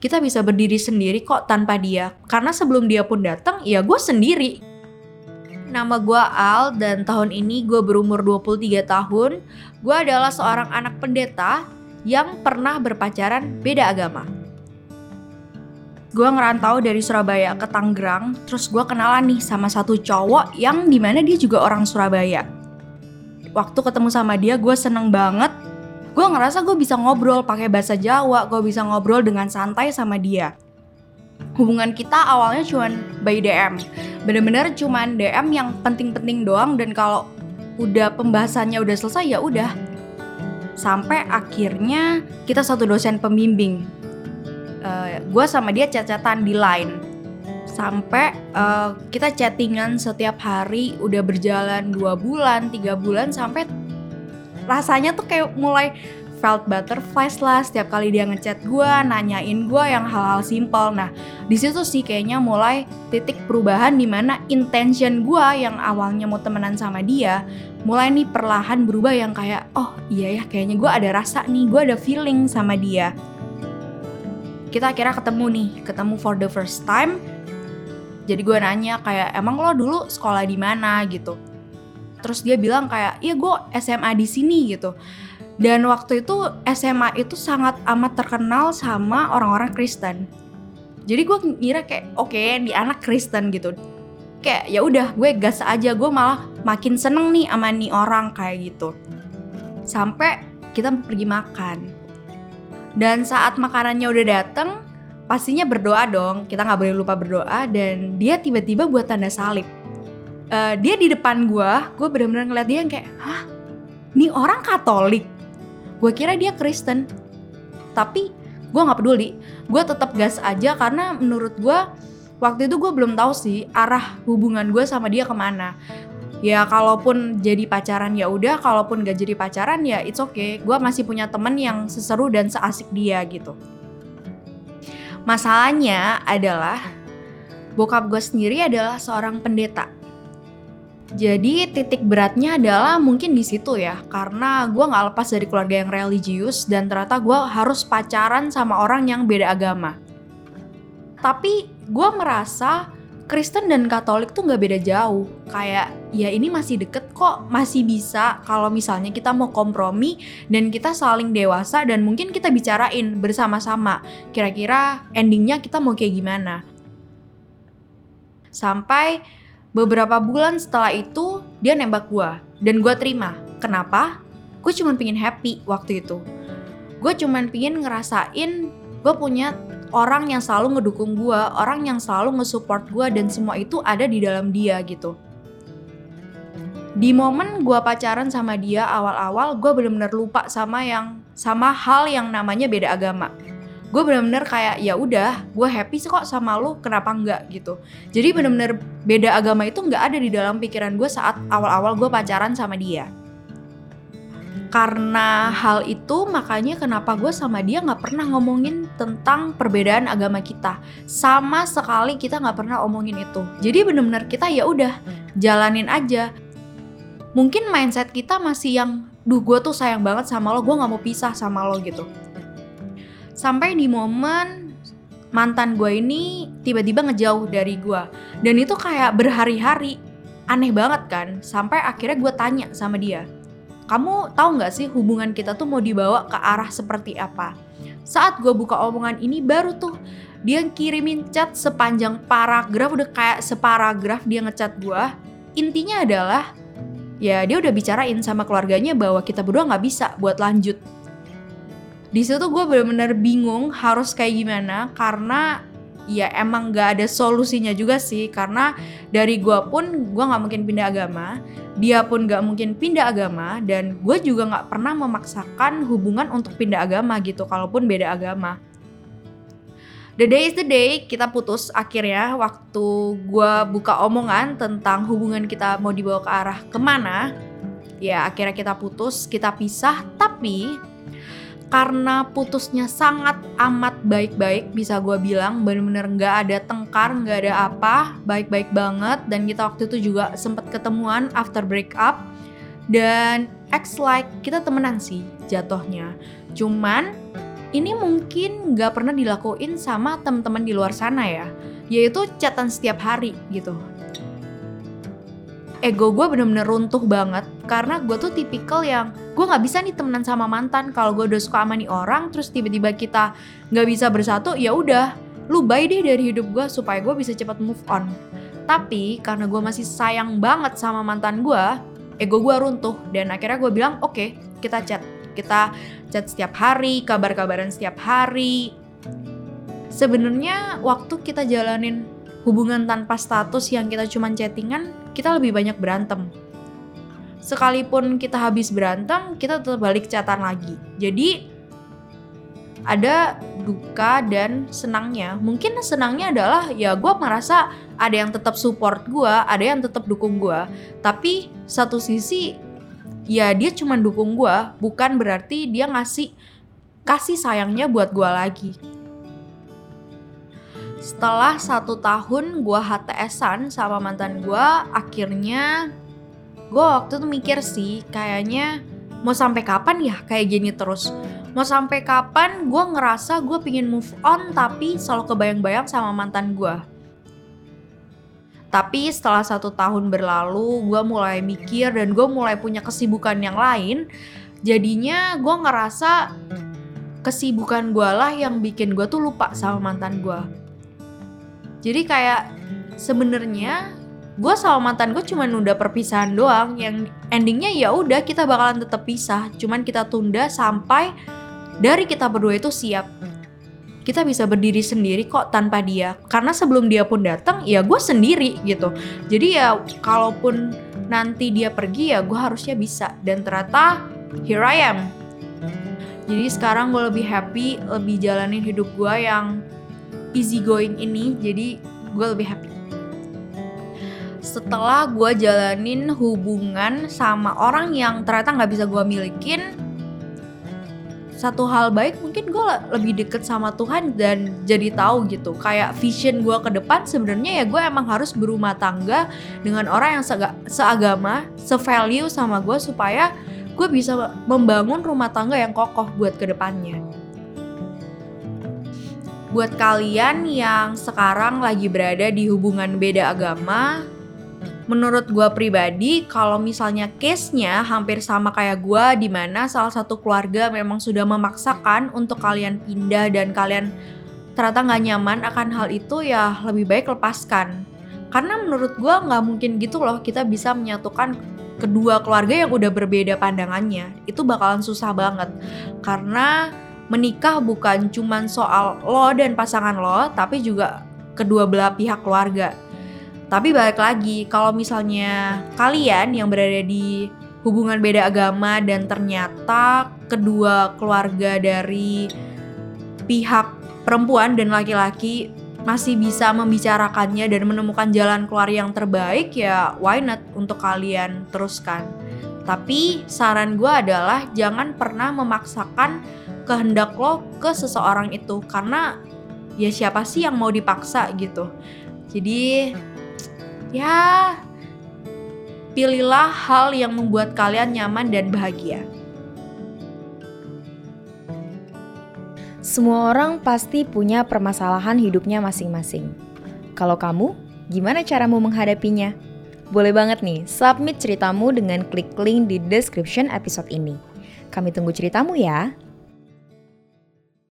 kita bisa berdiri sendiri kok tanpa dia. Karena sebelum dia pun datang, ya gue sendiri. Nama gue Al dan tahun ini gue berumur 23 tahun. Gue adalah seorang anak pendeta yang pernah berpacaran beda agama. Gue ngerantau dari Surabaya ke Tangerang, terus gue kenalan nih sama satu cowok yang di mana dia juga orang Surabaya. Waktu ketemu sama dia gue seneng banget gue ngerasa gue bisa ngobrol pakai bahasa Jawa, gue bisa ngobrol dengan santai sama dia. Hubungan kita awalnya cuman by DM, bener-bener cuman DM yang penting-penting doang dan kalau udah pembahasannya udah selesai ya udah. Sampai akhirnya kita satu dosen pembimbing. Uh, gue sama dia chat-chatan di line sampai uh, kita chattingan setiap hari udah berjalan dua bulan tiga bulan sampai rasanya tuh kayak mulai felt butterflies lah setiap kali dia ngechat gue, nanyain gue yang hal-hal simpel. Nah, di situ sih kayaknya mulai titik perubahan di mana intention gue yang awalnya mau temenan sama dia, mulai nih perlahan berubah yang kayak, oh iya ya kayaknya gue ada rasa nih, gue ada feeling sama dia. Kita akhirnya ketemu nih, ketemu for the first time. Jadi gue nanya kayak, emang lo dulu sekolah di mana gitu terus dia bilang kayak iya gue SMA di sini gitu. Dan waktu itu SMA itu sangat amat terkenal sama orang-orang Kristen. Jadi gue ngira kayak oke okay, di anak Kristen gitu. Kayak ya udah gue gas aja gue malah makin seneng nih sama nih orang kayak gitu. Sampai kita pergi makan. Dan saat makanannya udah dateng pastinya berdoa dong. Kita nggak boleh lupa berdoa dan dia tiba-tiba buat tanda salib uh, dia di depan gue gue bener-bener ngeliat dia yang kayak hah? Ini orang Katolik? Gue kira dia Kristen. Tapi gue nggak peduli. Gue tetap gas aja karena menurut gue waktu itu gue belum tahu sih arah hubungan gue sama dia ke mana. Ya kalaupun jadi pacaran ya udah kalaupun gak jadi pacaran ya it's okay. Gue masih punya temen yang seseru dan seasik dia gitu. Masalahnya adalah bokap gue sendiri adalah seorang pendeta jadi titik beratnya adalah mungkin di situ ya, karena gue nggak lepas dari keluarga yang religius dan ternyata gue harus pacaran sama orang yang beda agama. Tapi gue merasa Kristen dan Katolik tuh nggak beda jauh. Kayak ya ini masih deket kok, masih bisa kalau misalnya kita mau kompromi dan kita saling dewasa dan mungkin kita bicarain bersama-sama. Kira-kira endingnya kita mau kayak gimana? Sampai Beberapa bulan setelah itu dia nembak gue dan gue terima. Kenapa? Gue cuma pingin happy waktu itu. Gue cuma pingin ngerasain gue punya orang yang selalu ngedukung gue, orang yang selalu nge-support gue dan semua itu ada di dalam dia gitu. Di momen gue pacaran sama dia awal-awal gue bener-bener lupa sama yang sama hal yang namanya beda agama gue bener-bener kayak ya udah gue happy sih kok sama lu kenapa enggak? gitu. Jadi bener-bener beda agama itu nggak ada di dalam pikiran gue saat awal-awal gue pacaran sama dia. Karena hal itu makanya kenapa gue sama dia nggak pernah ngomongin tentang perbedaan agama kita. Sama sekali kita nggak pernah omongin itu. Jadi bener-bener kita ya udah jalanin aja. Mungkin mindset kita masih yang duh gue tuh sayang banget sama lo gue nggak mau pisah sama lo gitu sampai di momen mantan gue ini tiba-tiba ngejauh dari gue dan itu kayak berhari-hari. Aneh banget kan? Sampai akhirnya gue tanya sama dia kamu tahu nggak sih hubungan kita tuh mau dibawa ke arah seperti apa? Saat gue buka omongan ini baru tuh dia kirimin chat sepanjang paragraf udah kayak separagraf dia ngechat gue intinya adalah ya dia udah bicarain sama keluarganya bahwa kita berdua nggak bisa buat lanjut di situ gue bener-bener bingung harus kayak gimana karena ya emang gak ada solusinya juga sih. Karena dari gue pun gue nggak mungkin pindah agama dia pun gak mungkin pindah agama dan gue juga nggak pernah memaksakan hubungan untuk pindah agama gitu kalaupun beda agama. The day is the day kita putus akhirnya waktu gue buka omongan tentang hubungan kita mau dibawa ke arah ke mana. Ya akhirnya kita putus kita pisah tapi karena putusnya sangat amat baik-baik bisa gue bilang. Bener-bener nggak ada tengkar nggak ada apa. Baik-baik banget. Dan kita waktu itu juga sempet ketemuan after break up dan ex like kita temenan sih jatuhnya. Cuman ini mungkin gak pernah dilakuin sama teman-teman di luar sana ya, yaitu chatan setiap hari gitu. Ego gue bener-bener runtuh banget. Karena gue tuh tipikal yang gue nggak bisa nih temenan sama mantan. Kalau gue udah suka sama nih orang terus tiba-tiba kita nggak bisa bersatu ya udah. Lu bye deh dari hidup gue supaya gue bisa cepat move on. Tapi karena gue masih sayang banget sama mantan gue, ego gue runtuh. Dan akhirnya gue bilang oke okay, kita chat. Kita chat setiap hari kabar-kabaran setiap hari. Sebenarnya waktu kita jalanin hubungan tanpa status yang kita cuma chattingan kita lebih banyak berantem sekalipun kita habis berantem kita tetap balik chatan lagi jadi ada duka dan senangnya. Mungkin senangnya adalah ya gue merasa ada yang tetap support gue, ada yang tetap dukung gue. Tapi satu sisi ya dia cuma dukung gue bukan berarti dia ngasih kasih sayangnya buat gue lagi setelah satu tahun gue HTSan sama mantan gue akhirnya gue waktu itu mikir sih kayaknya mau sampai kapan ya kayak gini terus mau sampai kapan gue ngerasa gue pingin move on tapi selalu kebayang-bayang sama mantan gue tapi setelah satu tahun berlalu, gue mulai mikir dan gue mulai punya kesibukan yang lain. Jadinya gue ngerasa kesibukan gue lah yang bikin gue tuh lupa sama mantan gue. Jadi kayak sebenarnya gue sama mantan gue cuma udah perpisahan doang. Yang endingnya ya udah kita bakalan tetap pisah. Cuman kita tunda sampai dari kita berdua itu siap. Kita bisa berdiri sendiri kok tanpa dia. Karena sebelum dia pun datang ya gue sendiri gitu. Jadi ya kalaupun nanti dia pergi ya gue harusnya bisa. Dan ternyata here I am. Jadi sekarang gue lebih happy lebih jalanin hidup gue yang easy going ini. Jadi gue lebih happy setelah gue jalanin hubungan sama orang yang ternyata nggak bisa gue milikin satu hal baik mungkin gue lebih deket sama Tuhan dan jadi tahu gitu. Kayak vision gue ke depan sebenarnya ya gue emang harus berumah tangga dengan orang yang se seagama sevalue sama gue supaya gue bisa membangun rumah tangga yang kokoh buat ke depannya buat kalian yang sekarang lagi berada di hubungan beda agama menurut gue pribadi kalau misalnya case-nya hampir sama kayak gue di mana salah satu keluarga memang sudah memaksakan untuk kalian pindah dan kalian ternyata nggak nyaman akan hal itu ya lebih baik lepaskan. Karena menurut gue nggak mungkin gitu loh kita bisa menyatukan kedua keluarga yang udah berbeda pandangannya. Itu bakalan susah banget. Karena menikah bukan cuman soal lo dan pasangan lo tapi juga kedua belah pihak keluarga tapi balik lagi, kalau misalnya kalian yang berada di hubungan beda agama dan ternyata kedua keluarga dari pihak perempuan dan laki-laki masih bisa membicarakannya dan menemukan jalan keluar yang terbaik ya why not untuk kalian teruskan. Tapi saran gue adalah jangan pernah memaksakan kehendak lo ke seseorang itu karena ya siapa sih yang mau dipaksa gitu. Jadi ya pilihlah hal yang membuat kalian nyaman dan bahagia. Semua orang pasti punya permasalahan hidupnya masing-masing. Kalau kamu, gimana caramu menghadapinya? Boleh banget nih, submit ceritamu dengan klik link di description episode ini. Kami tunggu ceritamu ya.